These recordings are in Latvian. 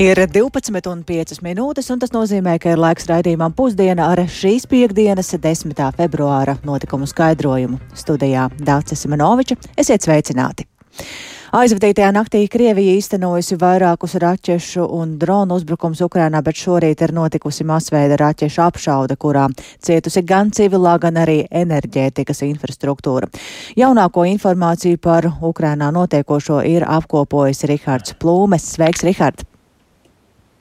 Ir 12,5 minūtes, un tas nozīmē, ka ir laiks raidījumam pusdiena ar šīs piekdienas, 10. februāra notikumu skaidrojumu. Studijā Dācis Simenoviča, esiet sveicināti! Aizvadītajā naktī Krievija īstenojusi vairākus raķešu un dronu uzbrukums Ukrainā, bet šorīt ir notikusi masveida raķešu apšauda, kurā cietusi gan civilā, gan arī enerģētikas infrastruktūra. Jaunāko informāciju par Ukrainā notiekošo ir apkopojis Rihards Plūmes. Sveiks, Rihards!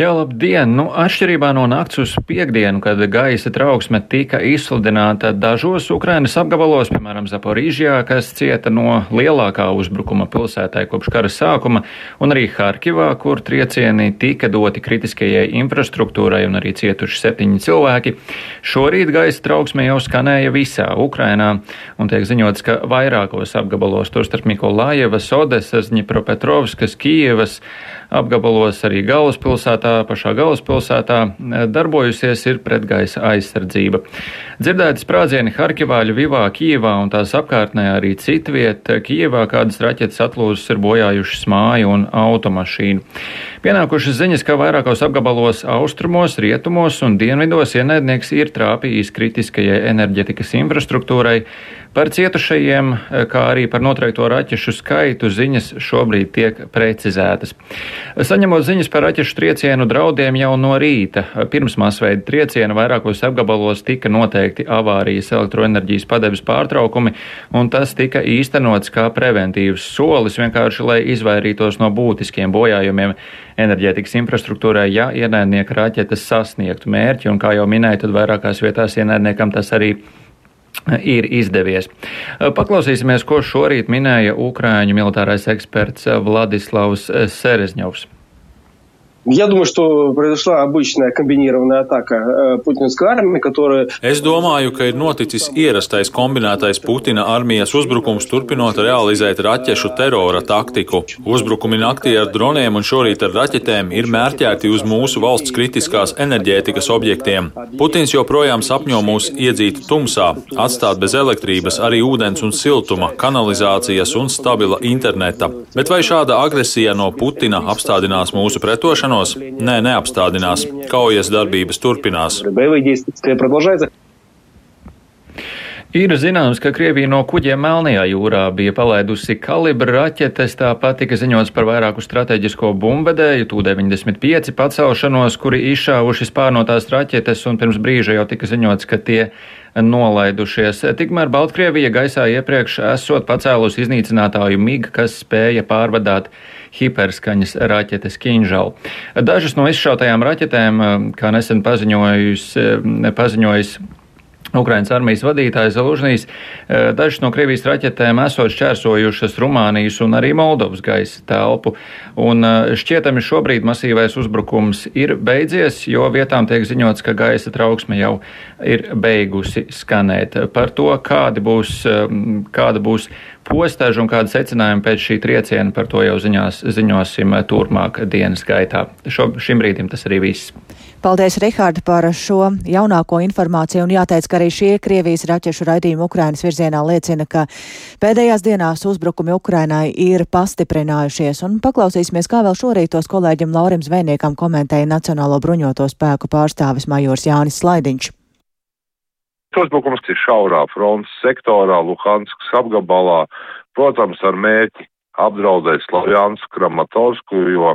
Jā, labdien! Nu, atšķirībā no nakts uz piekdienu, kad gaisa trauksme tika izsludināta dažos Ukrainas apgabalos, piemēram, Zaporīžjā, kas cieta no lielākā uzbrukuma pilsētai kopš kara sākuma, un arī Harkivā, kur triecieni tika doti kritiskajai infrastruktūrai un arī cietuši septiņi cilvēki. Šorīt gaisa trauksme jau skanēja visā Ukrainā, un tiek ziņots, ka vairākos apgabalos, tostarp Mikolājevas, Odesas, Ņipropetrovskas, Kijevas, apgabalos, arī galvaspilsētā, pašā galvaspilsētā eh, darbojusies ir pretgaisa aizsardzība. Dzirdēti sprādzieni Harkivā, Ļuvivā, Kijevā un tās apkārtnē arī citviet. Kijevā kādas raķetes atlūzas ir bojājušas māju un automašīnu. Pienākušas ziņas, ka vairākos apgabalos austrumos, rietumos un dienvidos ienaidnieks ir trāpījis kritiskajai enerģetikas infrastruktūrai. Par cietušajiem, kā arī par noteikto raķešu skaitu ziņas šobrīd tiek precizētas. Saņemot ziņas par raķešu triecienu draudiem jau no rīta, pirms masveida trieciena vairākos apgabalos tika noteikti avārijas elektroenerģijas padeves pārtraukumi, un tas tika īstenots kā preventīvs solis vienkārši, lai izvairītos no būtiskiem bojājumiem enerģētikas infrastruktūrai, ja ienaidnieka raķetes sasniegtu mērķi, un kā jau minēju, tad vairākās vietās ienaidniekam tas arī ir izdevies. Paklausīsimies, ko šorīt minēja Ukrāņu militārais eksperts Vladislavs Serezņovs. Я думаю, что произошла обычная комбинированная атака э, путинской армии, которая... Es domāju, ka ir noticis ierastais kombinētais Putina armijas uzbrukums, turpinot realizēt raķešu terora taktiku. Uzbrukumi naktī ar droniem un šorīt ar raķetēm ir mērķēti uz mūsu valsts kritiskās enerģētikas objektiem. Putins joprojām sapņo mūs iedzīt tumsā, atstāt bez elektrības, arī ūdens un siltuma, kanalizācijas un stabila interneta. Bet vai šāda agresija no Putina apstādinās mūsu pretošanu? vilšanos? Nē, neapstādinās. Kaujas darbības turpinās. Ir zināms, ka Krievija no kuģiem Melnajā jūrā bija palaidusi kalibra raķetes, tāpat tika ziņots par vairāku strateģisko bumbvedēju, Tu-95 pacelšanos, kuri izšāvuši spārnotās raķetes, un pirms brīža jau tika ziņots, ka tie nolaidušies. Tikmēr Baltkrievija gaisā iepriekš esot pacēlus iznīcinātāju MIG, kas spēja pārvadāt hiperskaņas raķetes Kinžal. Dažas no izšautajām raķetēm, kā nesen paziņojis, paziņojis Ukrainas armijas vadītājs Zalužnīs eh, dažas no Krievijas raķetēm esot šķērsojušas Rumānijas un arī Moldovas gaisa telpu, un eh, šķietami šobrīd masīvais uzbrukums ir beidzies, jo vietām tiek ziņots, ka gaisa trauksme jau ir beigusi skanēt. Par to, kādi būs, eh, kāda būs postažu un kāda secinājuma pēc šī trieciena, par to jau ziņās, ziņosim turpmāk dienas gaitā. Šo, šim brīdim tas arī viss. Paldies, Rihārda, par šo jaunāko informāciju. Un jāteic, ka arī šie Krievijas raķešu raidījumi Ukrainas virzienā liecina, ka pēdējās dienās uzbrukumi Ukrainai ir pastiprinājušies. Un paklausīsimies, kā vēl šorīt tos kolēģim Laurim Zvejniekam komentēja Nacionālo bruņoto spēku pārstāvis majors Jānis Slaidiņš. Uzbrukums ir šaurā frontes sektorā, Luhanskas apgabalā, protams, ar mērķi apdraudēt Slavjānsku, Kramatorsku, jo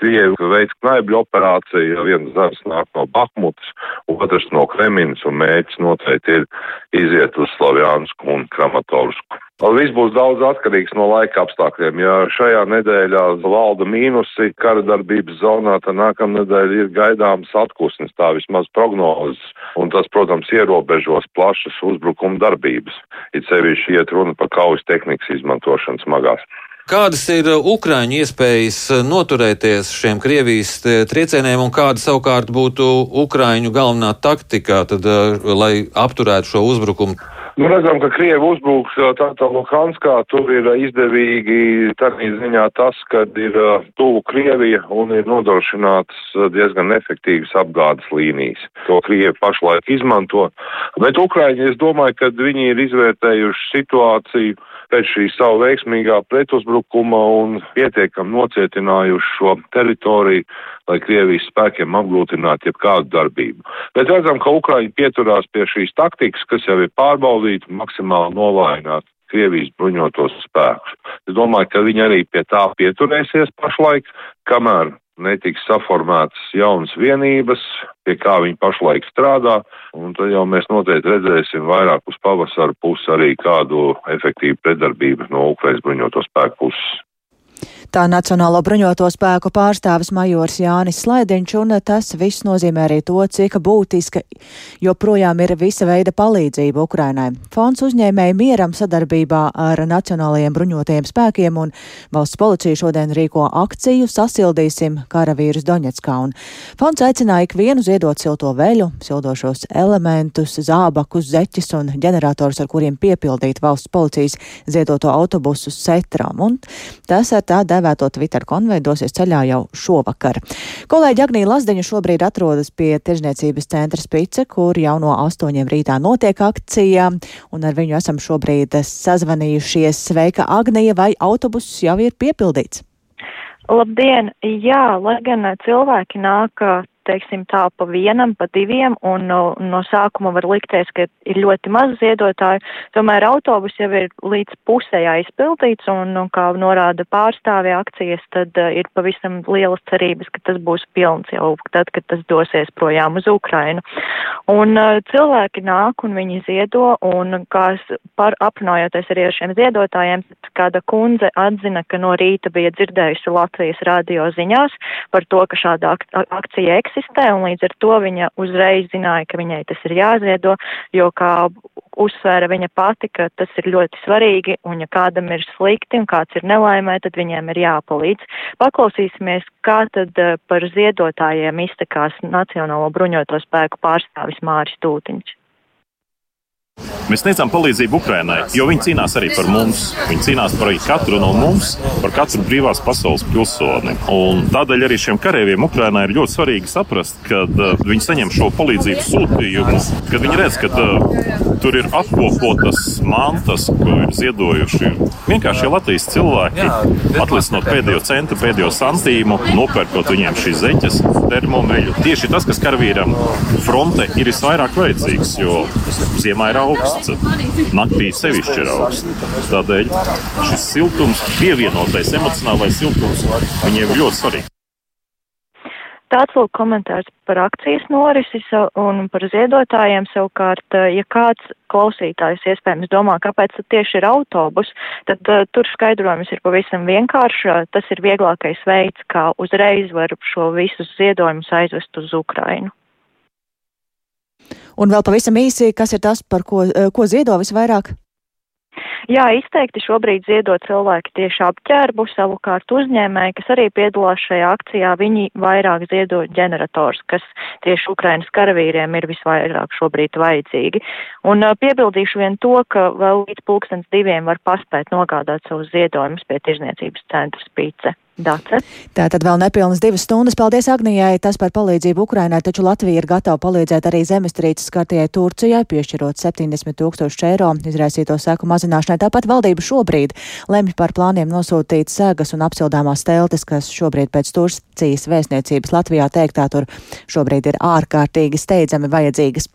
Krievi veids knaibļu operāciju, viens zars nāk no Bahmutas, otrs no Kreminas, un mērķis noteikti ir iziet uz Slavjānsku un Kramatorsku. Viss būs daudz atkarīgs no laika apstākļiem. Ja šajā nedēļā valda mīnusi kara darbības zonā, tad nākamā nedēļa ir gaidāms atkusnis, tā vismaz prognozes, un tas, protams, ierobežos plašas uzbrukuma darbības. It sevišķi iet runa par kaujas tehnikas izmantošanu smagās. Kādas ir uh, Ukrāņu iespējas uh, noturēties šiem Krievijas uh, triecieniem, un kāda savukārt būtu Ukrāņu galvenā taktika, tad, lai apturētu šo uzbrukumu? Nu, redzam, ka Krievi uzbruks tātad Luhanskā, tur ir izdevīgi tādā ziņā tas, ka ir tuvu Krievija un ir nodrošināts diezgan efektīvas apgādes līnijas. To Krievi pašlaik izmanto, bet Ukraiņi, es domāju, ka viņi ir izvērtējuši situāciju pēc šī savu veiksmīgā pretuzbrukuma un pietiekam nocietinājuši šo teritoriju, lai Krievijas spēkiem apgrūtinātu jebkādu darbību. Bet redzam, ka Ukraiņi pieturās pie šīs taktikas, kas jau ir pārbaudīta, maksimāli novājināt Krievijas bruņotos spēkus. Es domāju, ka viņi arī pie tā pieturēsies pašlaik, kamēr netiks saformētas jaunas vienības, pie kā viņi pašlaik strādā, un tad jau mēs noteikti redzēsim vairāk uz pavasara pusi arī kādu efektīvu predarbību no Ukrainas bruņoto spēku puses. Tā Nacionālo bruņoto spēku pārstāvis majors Jānis Slaidiņš, un tas viss nozīmē arī to, cik būtiska joprojām ir visa veida palīdzība Ukrainai. Fonds uzņēmēja mieram sadarbībā ar Nacionālajiem bruņotajiem spēkiem un valsts policija šodien rīko akciju Sasildīsim karavīrus Doņetskā, un fonds aicināja ikvienu ziedot silto veļu, sildošos elementus, zābakus, zeķis un ģenerators, ar kuriem piepildīt valsts policijas ziedoto autobusu setram, un tas ar tā dēvēto Twitter konveju dosies ceļā jau šovakar. Kolēģi Agnija Lazdeņa šobrīd atrodas pie Tirzniecības centra Spice, kur jau no astoņiem rītā notiek akcija, un ar viņu esam šobrīd sazvanījušies. Sveika, Agnija, vai autobuss jau ir piepildīts? Labdien! Jā, lai gan cilvēki nāk teiksim tā, pa vienam, pa diviem, un no, no sākuma var likties, ka ir ļoti maz ziedotāju, tomēr autobus jau ir līdz pusē aizpildīts, un, un kā norāda pārstāvja akcijas, tad uh, ir pavisam lielas cerības, ka tas būs pilns jau tad, kad tas dosies projām uz Ukrainu. Un uh, cilvēki nāk un viņi ziedo, un kā par aprunājoties arī ar šiem ziedotājiem, kāda kundze atzina, ka no rīta bija dzirdējusi Latvijas radio ziņās par to, ka šāda ak akcija eksistē eksistē, un līdz ar to viņa uzreiz zināja, ka viņai tas ir jāziedo, jo kā uzsvēra viņa pati, ka tas ir ļoti svarīgi, un ja kādam ir slikti un kāds ir nelaimē, tad viņiem ir jāpalīdz. Paklausīsimies, kā tad eh, par ziedotājiem iztekās Nacionālo bruņoto spēku pārstāvis Māris Tūtiņš. Mēs sniedzam palīdzību Ukrainai, jo viņi cīnās arī par mums. Viņi cīnās par katru no mums, par katru brīvās pasaules pilsoni. Un tādēļ arī šiem karavīriem Ukrainai ir ļoti svarīgi saprast, kad uh, viņi saņem šo palīdzību sūtījumu, kad viņi redz, ka uh, tur ir apkopotas mantas, ko ir ziedojuši vienkārši Latvijas cilvēki, atlicinot pēdējo centu, pēdējo santīmu, nopērkot viņiem šīs zeķes, termomeļu. Tieši tas, kas karavīram fronte ir visvairāk vajadzīgs, jo ziemā ir augsts augsts. Naktī sevišķi ir augsts. Tādēļ šis siltums, pievienotais emocionālais siltums, viņiem ļoti svarīgs. Tāds lūk komentārs par akcijas norisi un par ziedotājiem savukārt, ja kāds klausītājs iespējams domā, kāpēc tieši ir autobus, tad uh, tur skaidrojums ir pavisam vienkārši. Tas ir vieglākais veids, kā uzreiz var šo visus ziedojumus aizvest uz Ukrainu. Un vēl pavisam īsi, kas ir tas, par ko, eh, ko ziedo visvairāk? Jā, izteikti šobrīd ziedo cilvēki tieši apģērbu, savukārt uzņēmēji, kas arī piedalās šajā akcijā, viņi vairāk ziedo ģenerators, kas tieši Ukrainas karavīriem ir visvairāk šobrīd vajadzīgi. Un uh, piebildīšu vien to, ka vēl līdz pulkstens diviem var paspēt nogādāt savus ziedojumus pie tirzniecības centra spīce. Dace. Tā tad vēl nepilnas divas stundas. Paldies Agnijai, tas par palīdzību Ukrainai, taču Latvija ir gatava palīdzēt arī zemestrīces skartajai Turcijai, piešķirot 70 tūkstošu eiro izraisīto seku mazināšanai. Tāpat valdība šobrīd lemj par plāniem nosūtīt sēgas un apsildāmās teltis, kas šobrīd pēc Turcijas vēstniecības Latvijā teiktā tur šobrīd ir ārkārtīgi steidzami vajadzīgas.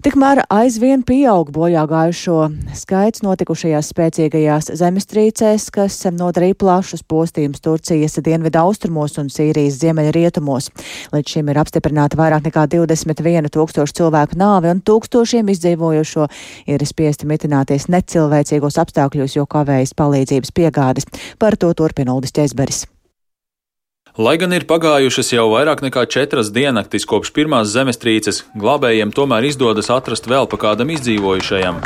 Tikmēr aizvien pieaug bojā gājušo skaits notikušajās spēcīgajās zemestrīcēs, kas nodarīja plašus postījumus Turcijas dienvidu austrumos un Sīrijas ziemeļa rietumos. Līdz šim ir apstiprināta vairāk nekā 21 tūkstošu cilvēku nāve un tūkstošiem izdzīvojušo ir spiesti mitināties necilvēcīgos apstākļos, jo kavējas palīdzības piegādes. Par to turpina Uldis Ķezberis. Lai gan ir pagājušas jau vairāk nekā četras diennaktis kopš pirmās zemestrīces, glābējiem tomēr izdodas atrast vēl pa kādam izdzīvojušajam.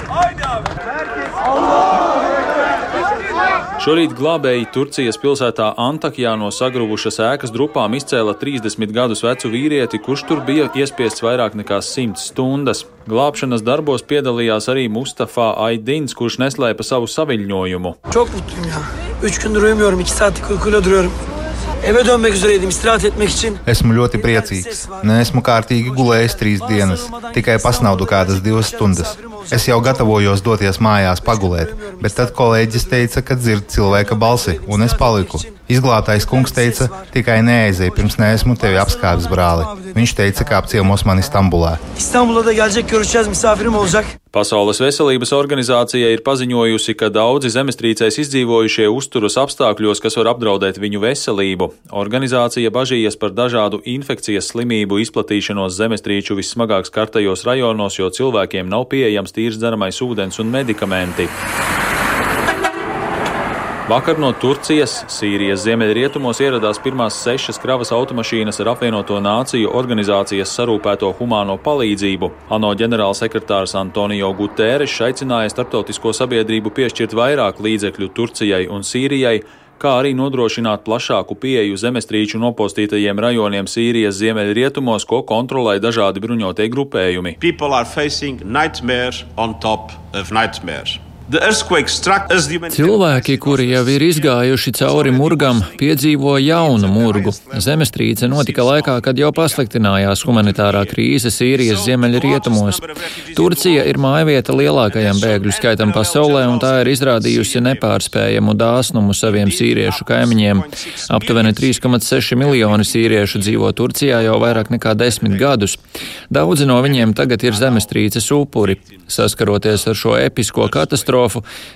Šorīt glābēji Turcijas pilsētā Antakjā no sagruvušas ēkas drupām izcēla 30 gadus vecu vīrieti, kurš tur bija iespiests vairāk nekā 100 stundas. Glābšanas darbos piedalījās arī Mustafa Aidins, kurš neslēpa savu saviļņojumu. Çok mutluyum ya. Üç gündür uyumuyorum. iki saatlik uykuyla duruyorum. Eve dönmek üzereydim istirahat etmek için. Esmu ļoti priecīgs. Neesmu kārtīgi gulējis trīs dienas, tikai pasnaudu kādas divas stundas. Es jau gatavojos doties mājās pagulēt, bet tad kolēģis teica, ka dzird cilvēka balsi, un es paliku. Izglābtais kungs teica, tikai neaizej, pirms neesmu tevi apskāvis, brāli. Viņš teica, kā apciemos mani Stambulā. İstanbul'a da gelecek görüşeceğiz misafirim olacak. Pasaules veselības organizācija ir paziņojusi, ka daudzi zemestrīcēs izdzīvojušie uzturas apstākļos, kas var apdraudēt viņu veselību. Organizācija bažījies par dažādu infekcijas slimību izplatīšanos zemestrīču vissmagāk skartajos rajonos, jo cilvēkiem nav pieejams tīrs dzeramais ūdens un medikamenti. Vakar no Turcijas, Sīrijas ziemeļrietumos ieradās pirmās sešas kravas automašīnas ar apvienoto nāciju organizācijas sarūpēto humāno palīdzību. ANO ģenerālsekretārs Antonio Guterres aicināja starptautisko sabiedrību piešķirt vairāk līdzekļu Turcijai un Sīrijai, kā arī nodrošināt plašāku pieeju zemestrīču nopostītajiem rajoniem Sīrijas ziemeļrietumos, ko kontrolē dažādi bruņotie grupējumi. Cilvēki, kuri jau ir izgājuši cauri murgam, piedzīvo jaunu murgu. Zemestrīce notika laikā, kad jau pasliktinājās humanitārā krīze Sīrijas ziemeļrietumos. Turcija ir mājvieta lielākajam bēgļu skaitam pasaulē, un tā ir izrādījusi nepārspējamu dāsnumu saviem sīriešu kaimiņiem. Aptuveni 3,6 miljoni sīriešu dzīvo Turcijā jau vairāk nekā desmit gadus. Daudzi no viņiem tagad ir zemestrīces upuri. Saskaroties ar šo episko katastrofu,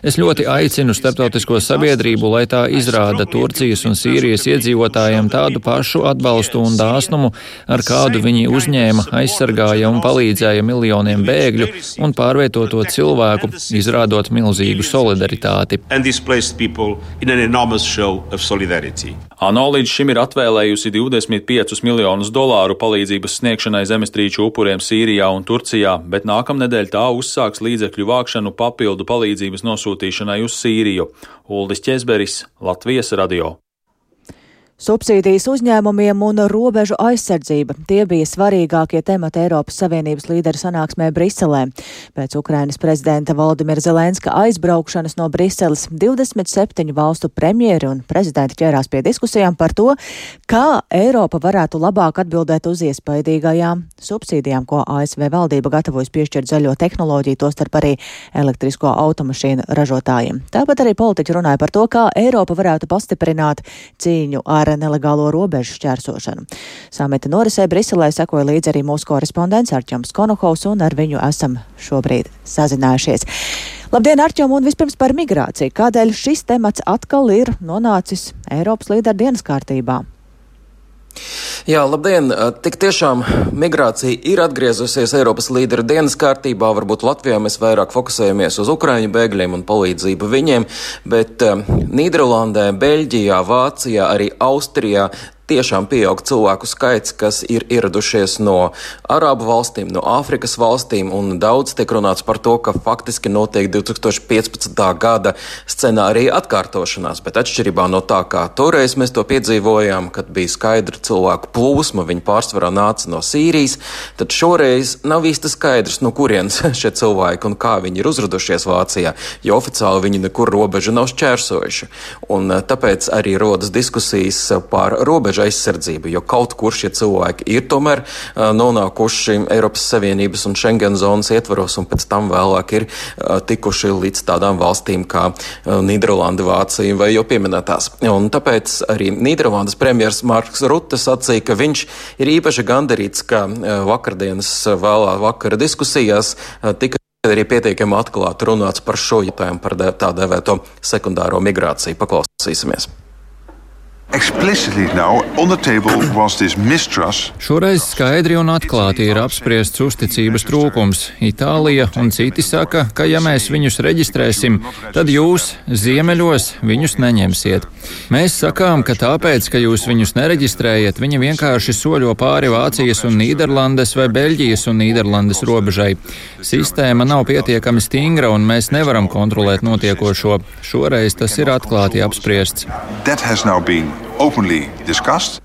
es ļoti aicinu starptautisko sabiedrību, lai tā izrāda Turcijas un Sīrijas iedzīvotājiem tādu pašu atbalstu un dāsnumu, ar kādu viņi uzņēma, aizsargāja un palīdzēja miljoniem bēgļu un pārvietoto cilvēku, izrādot milzīgu solidaritāti. ANO līdz šim ir atvēlējusi 25 miljonus dolāru palīdzības sniegšanai zemestrīču upuriem Sīrijā un Turcijā, bet nākamnedēļ tā uzsāks līdzekļu vākšanu papildu palīdzības nosūtīšanai uz Sīriju. Uldis Česberis, Latvijas radio. Subsīdijas uzņēmumiem un robežu aizsardzība - tie bija svarīgākie temati Eiropas Savienības līderu sanāksmē Briselē. Pēc Ukrainas prezidenta Valdimira Zelenska aizbraukšanas no Briseles 27 valstu premjeri un prezidenti ķērās pie diskusijām par to, kā Eiropa varētu labāk atbildēt uz iespaidīgajām subsīdijām, ko ASV valdība gatavojas piešķirt zaļo tehnoloģiju, tostarp arī elektrisko automašīnu ražotājiem. Tāpat arī politiķi runāja par to, kā Eiropa varētu pastiprināt cīņu ar par nelegālo robežu šķērsošanu. Samita norisē Briselē sekoja līdzi arī mūsu korespondents Arķoms Konohovs, un ar viņu esam šobrīd sazinājušies. Labdien, Arčom, un vispirms par migrāciju. Kādēļ šis temats atkal ir nonācis Eiropas līderu dienas kārtībā? Jā, labdien! Tik tiešām migrācija ir atgriezusies Eiropas līderu dienas kārtībā. Varbūt Latvijā mēs vairāk fokusējamies uz Ukraiņu bēgļiem un palīdzību viņiem, bet Nīderlandē, Beļģijā, Vācijā, arī Austrijā tiešām pieaug cilvēku skaits, kas ir ieradušies no Arābu valstīm, no Āfrikas valstīm, un daudz tiek runāts par to, ka faktiski notiek 2015. gada scenārija atkārtošanās, bet atšķirībā no tā, kā toreiz mēs to piedzīvojām, kad bija skaidra cilvēku plūsma, viņi pārsvarā nāca no Sīrijas, tad šoreiz nav īsti skaidrs, no kurienes šie cilvēki un kā viņi ir uzradušies Vācijā, jo oficiāli viņi nekur robežu nav šķērsojuši. Un eh, tāpēc arī rodas diskusijas par robežu robežu aizsardzību, jo kaut kur šie cilvēki ir tomēr nonākuši Eiropas Savienības un Schengen zonas ietvaros un pēc tam vēlāk ir tikuši līdz tādām valstīm kā Nīderlanda, Vācija vai jau pieminētās. Un tāpēc arī Nīderlandes premjers Marks Rutte sacīja, ka viņš ir īpaši gandarīts, ka vakardienas vēlā vakara diskusijās tika arī pietiekami atklāti runāts par šo jautājumu, par tā dēvēto sekundāro migrāciju. Paklausīsimies! Šoreiz skaidri un atklāti ir apspriests uzticības trūkums. Itālija un citi saka, ka ja mēs viņus reģistrēsim, tad jūs ziemeļos viņus neņemsiet. Mēs sakām, ka tāpēc, ka jūs viņus nereģistrējat, viņi vienkārši soļo pāri Vācijas un Nīderlandes vai Beļģijas un Nīderlandes robežai. Sistēma nav pietiekami stingra un mēs nevaram kontrolēt notiekošo. Šoreiz tas ir atklāti apspriests openly discussed.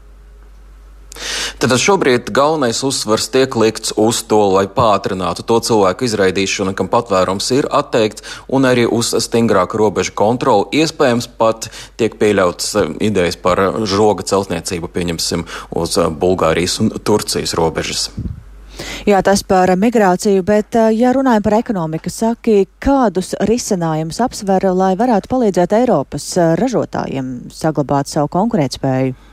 Tātad šobrīd galvenais uzsvars tiek likts uz to, lai pātrinātu to cilvēku izraidīšanu, kam patvērums ir atteikts, un arī uz stingrāku robežu kontroli. Iespējams, pat tiek pieļautas eh, idejas par žoga celtniecību, pieņemsim, uz Bulgārijas un Turcijas robežas. Jā, tas par migrāciju, bet, eh, ja runājam par ekonomiku, saki, kādus risinājumus apsver, lai varētu palīdzēt Eiropas eh, ražotājiem saglabāt savu konkurētspēju?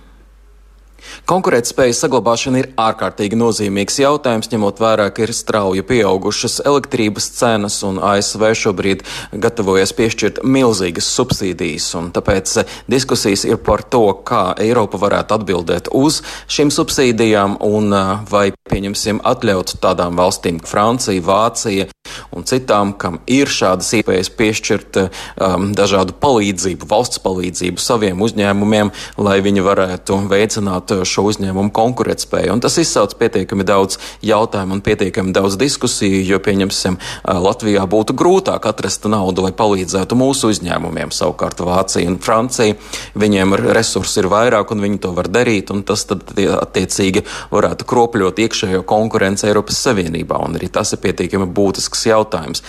Konkurētspējas saglabāšana ir ārkārtīgi nozīmīgs jautājums, ņemot vērā, ka ir strauji pieaugušas elektrības cenas un ASV šobrīd gatavojas piešķirt milzīgas subsīdijas. Tāpēc diskusijas ir par to, kā Eiropa varētu atbildēt uz šīm subsīdijām un vai, pieņemsim, atļaut tādām valstīm kā Francija, Vācija un citām, kam ir šādas iespējas piešķirt um, dažādu palīdzību, valsts palīdzību saviem uzņēmumiem, lai viņi varētu veicināt veicināt šo uzņēmumu konkurētspēju. Un tas izsauc pietiekami daudz jautājumu un pietiekami daudz diskusiju, jo, pieņemsim, Latvijā būtu grūtāk atrast naudu, lai palīdzētu mūsu uzņēmumiem. Savukārt Vācija un Francija, viņiem resursi ir vairāk un viņi to var darīt, un tas tad attiecīgi varētu kropļot iekšējo konkurenci Eiropas Savienībā, un arī tas ir pietiekami būtisks jautājums.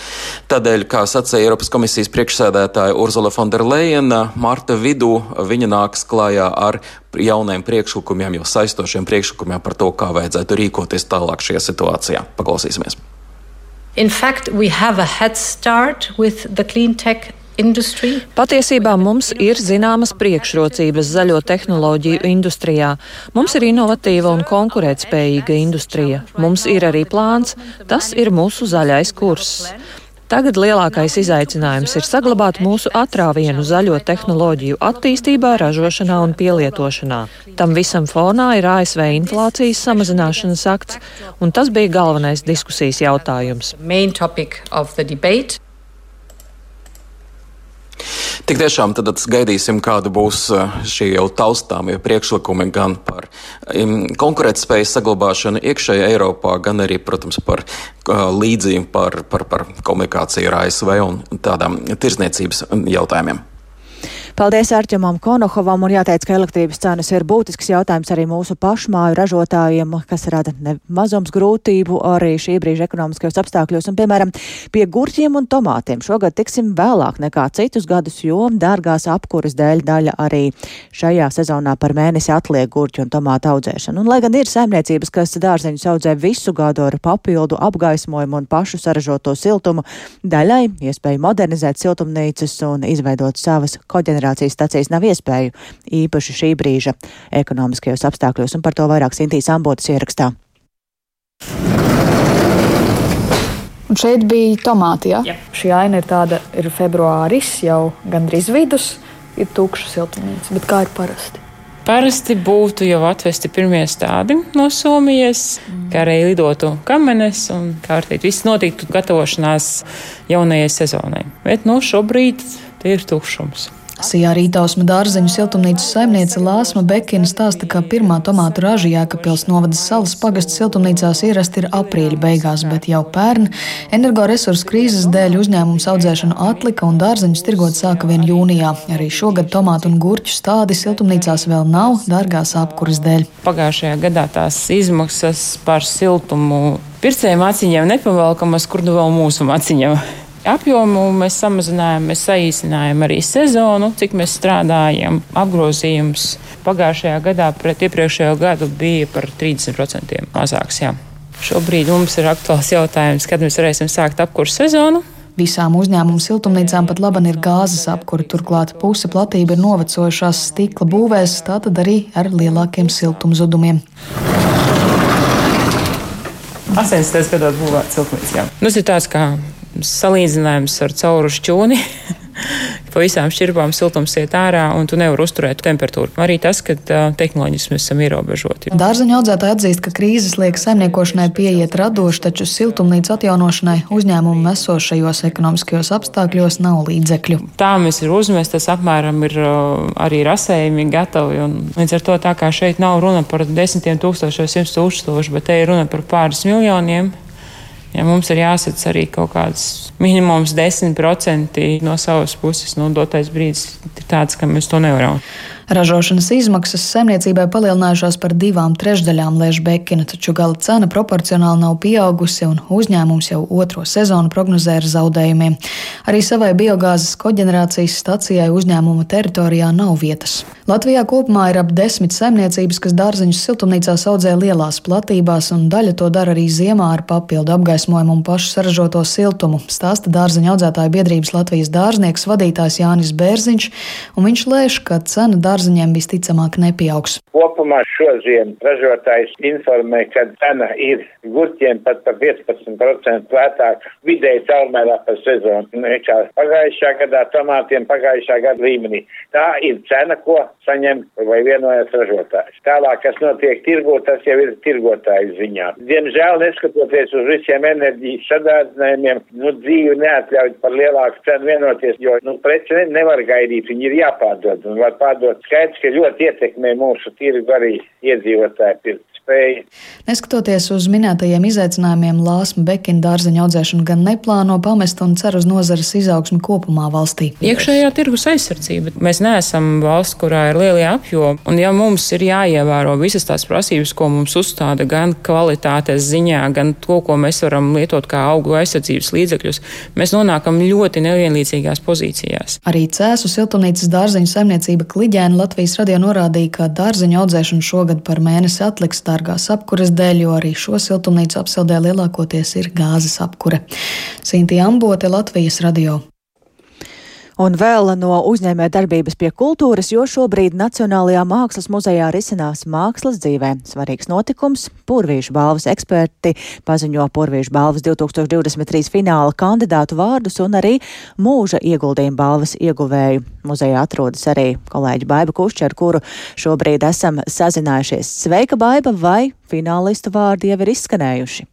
Tādēļ, kā sacīja Eiropas komisijas priekšsēdētāja Urzula Fonderleina, marta vidū viņa nāks klājā ar jauniem priekšlikumiem, jau saistošiem priekšlikumiem par to, kā vajadzētu rīkoties tālāk šajā situācijā. Paklausīsimies! In fact, we have a head start with the clean tech Industry. Patiesībā mums ir zināmas priekšrocības zaļo tehnoloģiju industrijā. Mums ir inovatīva un konkurētspējīga industrija. Mums ir arī plāns. Tas ir mūsu zaļais kurs. Tagad lielākais izaicinājums ir saglabāt mūsu atrāvienu zaļo tehnoloģiju attīstībā, ražošanā un pielietošanā. Tam visam fonā ir ASV inflācijas samazināšanas akts, un tas bija galvenais diskusijas jautājums. Tik tiešām tad gaidīsim, kāda būs eh, šie jau taustāmie priekšlikumi gan par konkurētspējas saglabāšanu iekšējā Eiropā, gan arī, protams, par uh, līdzību par, par, par komunikāciju ar ASV un tādām tirzniecības jautājumiem. Paldies Arķemam Konohovam un jāteic, ka elektrības cenas ir būtisks jautājums arī mūsu pašmāju ražotājiem, kas rada mazums grūtību arī šī brīža ekonomiskajos apstākļos. Un, piemēram, pie gurķiem un tomātiem šogad tiksim vēlāk nekā citus gadus, jo dārgās apkuras dēļ daļa arī šajā sezonā par mēnesi atliek gurķu un tomātu audzēšanu. Un, lai gan ir saimniecības, kas dārzeņus audzē visu gadu ar papildu apgaismojumu un pašu saražoto siltumu, daļai iespēja modernizēt siltumnīcas un izveidot savas koģenerācijas ģenerācijas stacijas nav iespēju īpaši šī brīža ekonomiskajos apstākļos, un par to vairāk Sintīs Ambotas ierakstā. Un šeit bija tomāti. Ja? Jā. Šī aina ir tāda, ir februāris, jau gandrīz vidus, ir tukša siltumnīca. Bet kā ir parasti? Parasti būtu jau atvesti pirmie stādi no Somijas, mm. kā arī lidotu kamenes un kā var teikt, viss notiktu gatavošanās jaunajai sezonai. Bet no nu, šobrīd tie ir tukšums. Sijā Rītausma dārzeņu siltumnīcas saimniece Lāsma Bekina stāsta, ka pirmā tomātu raža Jēkabpils novadas salas pagastu siltumnīcās ierasti ir aprīļa beigās, bet jau pērn energoresursu krīzes dēļ uzņēmums audzēšanu atlika un dārzeņus tirgot sāka vien jūnijā. Arī šogad tomātu un gurķu stādi siltumnīcās vēl nav dārgās apkuras dēļ. Pagājušajā gadā tās izmaksas par siltumu pircējiem aciņiem nepavalkamas, kur nu vēl mūsu aciņiem. Apjomu mēs samazinājām, mēs saīsinājām arī sezonu, cik mēs strādājam. Apgrozījums pagājušajā gadā pret iepriekšējo gadu bija par 30% mazāks. Jā. Šobrīd mums ir aktuāls jautājums, kad mēs varēsim sākt apkursu sezonu. Visām uzņēmumu siltumnīcām pat labi ir gāzes apkuri, turklāt puse platība ir novecojušās stikla būvēs, tātad arī ar lielākiem siltumzudumiem. 80. gados būvēta siltumnīca. Tas ir tāds kā salīdzinājums ar cauru šķūni. pa visām šķirbām siltums iet ārā un tu nevari uzturēt temperatūru. Arī tas, ka tehnoloģiski mēs esam ierobežoti. Dārzeņu audzētāji atzīst, ka krīzes liek saimniekošanai pieiet radoši, taču siltumnīca atjaunošanai uzņēmumu esošajos ekonomiskajos apstākļos nav līdzekļu. Tā mēs ir uzmestas, apmēram ir arī rasējumi gatavi. Līdz ar to tā kā šeit nav runa par desmitiem tūkstošiem, simt tūkstošu, bet te ir runa par pāris miljoniem. Ja mums ir jāsadz arī kaut kāds minimums 10% no savas puses, nu, dotais brīdis ir tāds, ka mēs to nevaram. Ražošanas izmaksas saimniecībai palielinājušās par divām trešdaļām lēš Bekina, taču gala cena proporcionāli nav pieaugusi un uzņēmums jau otro sezonu prognozē ar zaudējumiem. Arī savai biogāzes koģenerācijas stacijai uzņēmuma teritorijā nav vietas. Latvijā kopumā ir ap desmit saimniecības, kas dārzeņus siltumnīcās audzē lielās platībās, un daļa to dara arī ziemā ar papildu apgaismojumu un pašu saražoto siltumu, stāsta dārzeņu audzētāju biedrības Latvijas dārznieks vadītājs Jānis Bērziņš, un viņš lēš, ka cena dārzeņiem visticamāk nepieaugs. Kopumā šodien ražotājs informē, ka cena ir gurķiem pat par 15% lētāk vidēji caurmērā par sezonu nekā pagājušā gadā tomātiem pagājušā gada līmenī. Tā ir cena, ko saņem vai vienojas ražotājs. Tālāk, kas notiek tirgo, tas jau ir tirgotāju ziņā. Diemžēl, neskatoties uz visiem enerģijas sadārdzinājumiem, nu, dzīvi neatļauj par lielāku cenu vienoties, jo, nu, preci nevar gaidīt, viņi ir jāpārdod un var pārdot. Skaidrs, ka ļoti ietekmē mūsu tirgu arī iedzīvotāju pirkt spēja. Neskatoties uz minētajiem izaicinājumiem, Lāsma Bekina dārzeņu audzēšanu gan neplāno pamest un cer uz nozares izaugsmi kopumā valstī. Iekšējā tirgus aizsardzība. Mēs neesam valsts, kurā ir lielie apjomi, un ja mums ir jāievēro visas tās prasības, ko mums uzstāda gan kvalitātes ziņā, gan to, ko mēs varam lietot kā augu aizsardzības līdzekļus, mēs nonākam ļoti nevienlīdzīgās pozīcijās. Arī Cēsu siltumnīcas dārzeņu saimniecība Kliģēna Latvijas radio norādīja, ka dārzeņu audzēšana šogad par mēnesi atliks dārgās apkures dēļ, jo arī šo siltumnīcu apsildē lielākoties ir gāzes apkure. Sinti Ambote, Latvijas radio. Un vēl no uzņēmē darbības pie kultūras, jo šobrīd Nacionālajā mākslas muzejā risinās mākslas dzīvē. Svarīgs notikums - Purvīšu balvas eksperti paziņo Purvīšu balvas 2023 fināla kandidātu vārdus un arī mūža ieguldījuma balvas ieguvēju. Muzejā atrodas arī kolēģi Baiba Kušķa, ar kuru šobrīd esam sazinājušies. Sveika, Baiba, vai finālistu vārdi jau ir izskanējuši?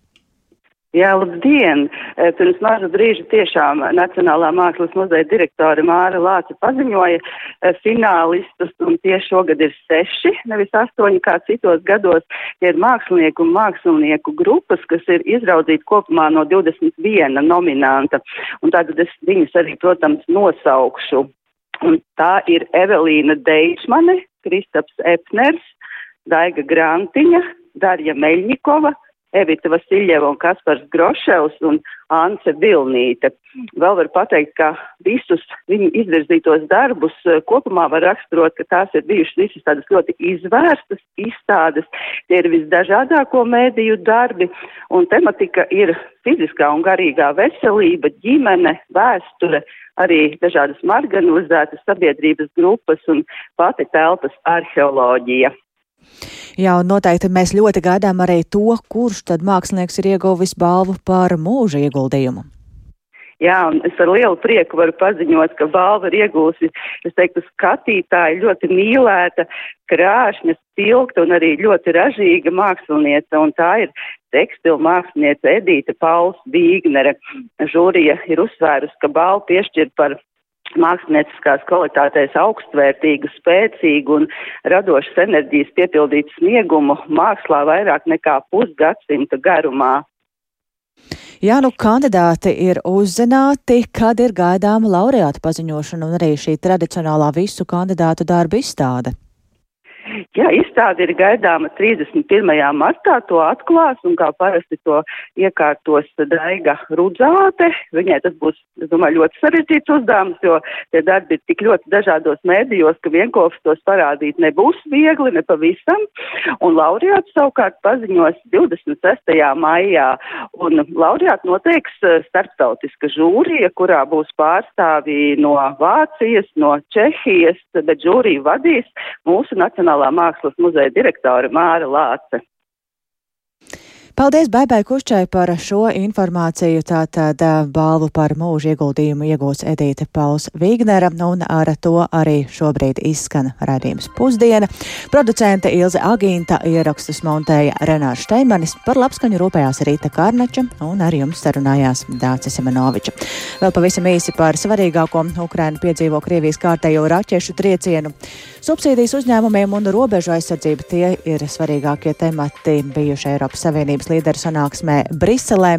Jā, labdien! E, pirms maza brīža tiešām Nacionālā mākslas muzeja direktore Māra Lāca paziņoja e, finālistus, un tie šogad ir seši, nevis astoņi kā citos gados. Tie ir mākslinieku un mākslinieku grupas, kas ir izraudzīti kopumā no 21 nominanta. Un tātad es viņus arī, protams, nosaukšu. Un tā ir Evelīna Deišmane, Kristaps Epners, Daiga Grantiņa, Darja Meļņikova, Evita Vasiljeva un Kaspars Groševs un Ance Vilnīte. Vēl var pateikt, ka visus viņu izvirzītos darbus eh, kopumā var raksturot, ka tās ir bijušas visas tādas ļoti izvērstas izstādes. Tie ir visdažādāko mēdīju darbi un tematika ir fiziskā un garīgā veselība, ģimene, vēsture, arī dažādas marginalizētas sabiedrības grupas un pati telpas arheoloģija. Jā, un noteikti mēs ļoti gaidām arī to, kurš tad mākslinieks ir ieguvis balvu par mūža ieguldījumu. Jā, un es ar lielu prieku varu paziņot, ka balva ir iegūsi, es teiktu, skatītāji ļoti mīlēta, krāšņa, spilgta un arī ļoti ražīga māksliniece, un tā ir tekstilu māksliniece Edīte Pauls Vīgnere. Žūrija ir uzsvērusi, ka balvu piešķir par mākslinieckās kvalitātēs augstvērtīgu, spēcīgu un radošas enerģijas piepildītu sniegumu mākslā vairāk nekā pusgadsimta garumā. Jā, nu kandidāti ir uzzināti, kad ir gaidāma laureāta paziņošana un arī šī tradicionālā visu kandidātu darba izstāde. Jā, izstāde ir gaidāma 31. martā, to atklās un kā parasti to iekārtos Daiga Rudzāte. Viņai tas būs, es domāju, ļoti sarežģīts uzdevums, jo tie darbi ir tik ļoti dažādos mēdījos, ka vienkopš tos parādīt nebūs viegli, ne pavisam. Un laureāts savukārt paziņos 26. maijā. Un laureāts noteiks eh, starptautiska žūrija, kurā būs pārstāvji no Vācijas, no Čehijas, bet žūriju vadīs mūsu Nacionālā mākslas muzeja direktore Māra Lāce. Paldies Baibai Kušķai par šo informāciju. Tātad balvu par mūža ieguldījumu iegūs Edīte Pauls Vignera, un ar to arī šobrīd izskan raidījums pusdiena. Producente Ilze Agīnta ierakstus montēja Renārs Šteimanis, par labskaņu rūpējās Rīta Karnača, un ar jums sarunājās Dācis Semenoviča. Vēl pavisam īsi par svarīgāko Ukraina piedzīvo Krievijas kārtējo raķešu triecienu. Subsīdijas uzņēmumiem un robežu aizsardzība tie ir svarīgākie temati bijuši Eiropas Savienības līderu sanāksmē Briselē.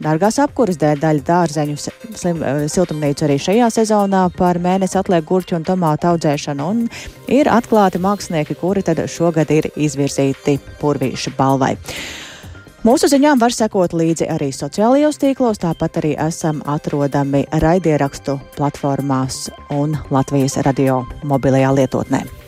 Dārgās apkuras dēļ daļa dārzeņu slim, eh, siltumnīcu arī šajā sezonā par mēnesi atliek gurķu un tomātu audzēšanu un ir atklāti mākslinieki, kuri tad šogad ir izvirzīti purvīša balvai. Mūsu ziņām var sekot līdzi arī sociālajos tīklos, tāpat arī esam atrodami raidierakstu platformās un Latvijas radio mobilajā lietotnē.